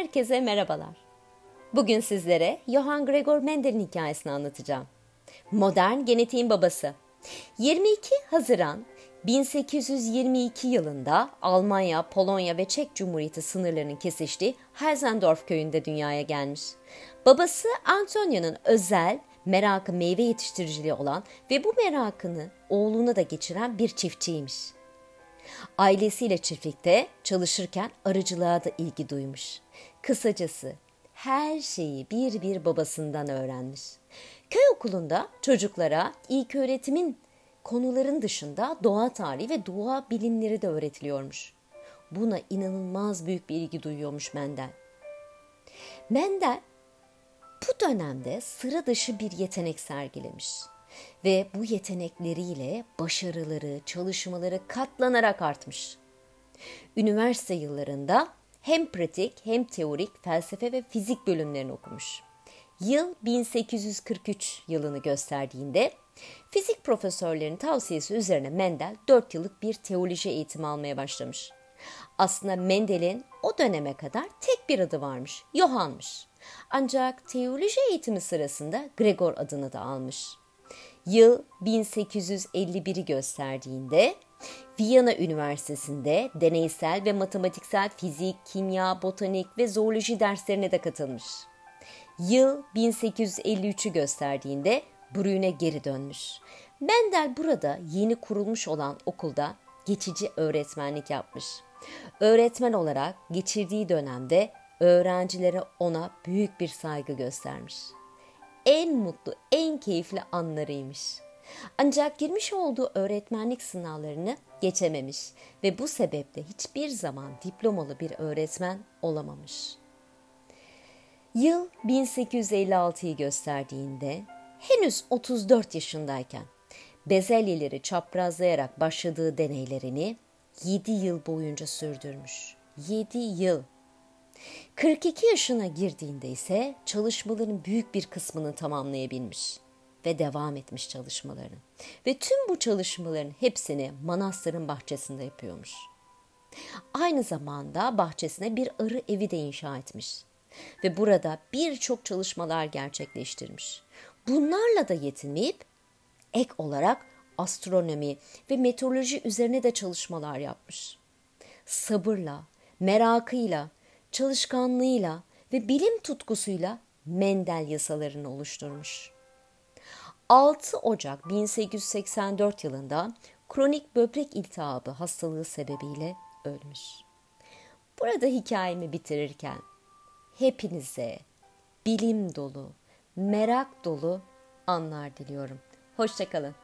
Herkese merhabalar. Bugün sizlere Johann Gregor Mendel'in hikayesini anlatacağım. Modern genetiğin babası. 22 Haziran 1822 yılında Almanya, Polonya ve Çek Cumhuriyeti sınırlarının kesiştiği Herzendorf köyünde dünyaya gelmiş. Babası Antonio'nun özel merakı meyve yetiştiriciliği olan ve bu merakını oğluna da geçiren bir çiftçiymiş. Ailesiyle çiftlikte çalışırken arıcılığa da ilgi duymuş. Kısacası her şeyi bir bir babasından öğrenmiş. Köy okulunda çocuklara ilk öğretimin konuların dışında doğa tarihi ve doğa bilimleri de öğretiliyormuş. Buna inanılmaz büyük bir ilgi duyuyormuş Mendel. Mendel bu dönemde sıra dışı bir yetenek sergilemiş ve bu yetenekleriyle başarıları, çalışmaları katlanarak artmış. Üniversite yıllarında hem pratik hem teorik felsefe ve fizik bölümlerini okumuş. Yıl 1843 yılını gösterdiğinde fizik profesörlerinin tavsiyesi üzerine Mendel 4 yıllık bir teoloji eğitimi almaya başlamış. Aslında Mendel'in o döneme kadar tek bir adı varmış, Johann'mış. Ancak teoloji eğitimi sırasında Gregor adını da almış. Yıl 1851'i gösterdiğinde Viyana Üniversitesi'nde deneysel ve matematiksel fizik, kimya, botanik ve zooloji derslerine de katılmış. Yıl 1853'ü gösterdiğinde Brün'e geri dönmüş. Mendel burada yeni kurulmuş olan okulda geçici öğretmenlik yapmış. Öğretmen olarak geçirdiği dönemde öğrencilere ona büyük bir saygı göstermiş. En mutlu, en keyifli anlarıymış. Ancak girmiş olduğu öğretmenlik sınavlarını geçememiş ve bu sebeple hiçbir zaman diplomalı bir öğretmen olamamış. Yıl 1856'yı gösterdiğinde henüz 34 yaşındayken bezelyeleri çaprazlayarak başladığı deneylerini 7 yıl boyunca sürdürmüş. 7 yıl. 42 yaşına girdiğinde ise çalışmaların büyük bir kısmını tamamlayabilmiş ve devam etmiş çalışmalarını. Ve tüm bu çalışmaların hepsini manastırın bahçesinde yapıyormuş. Aynı zamanda bahçesine bir arı evi de inşa etmiş. Ve burada birçok çalışmalar gerçekleştirmiş. Bunlarla da yetinmeyip ek olarak astronomi ve meteoroloji üzerine de çalışmalar yapmış. Sabırla, merakıyla, çalışkanlığıyla ve bilim tutkusuyla Mendel yasalarını oluşturmuş. 6 Ocak 1884 yılında kronik böbrek iltihabı hastalığı sebebiyle ölmüş. Burada hikayemi bitirirken hepinize bilim dolu, merak dolu anlar diliyorum. Hoşçakalın.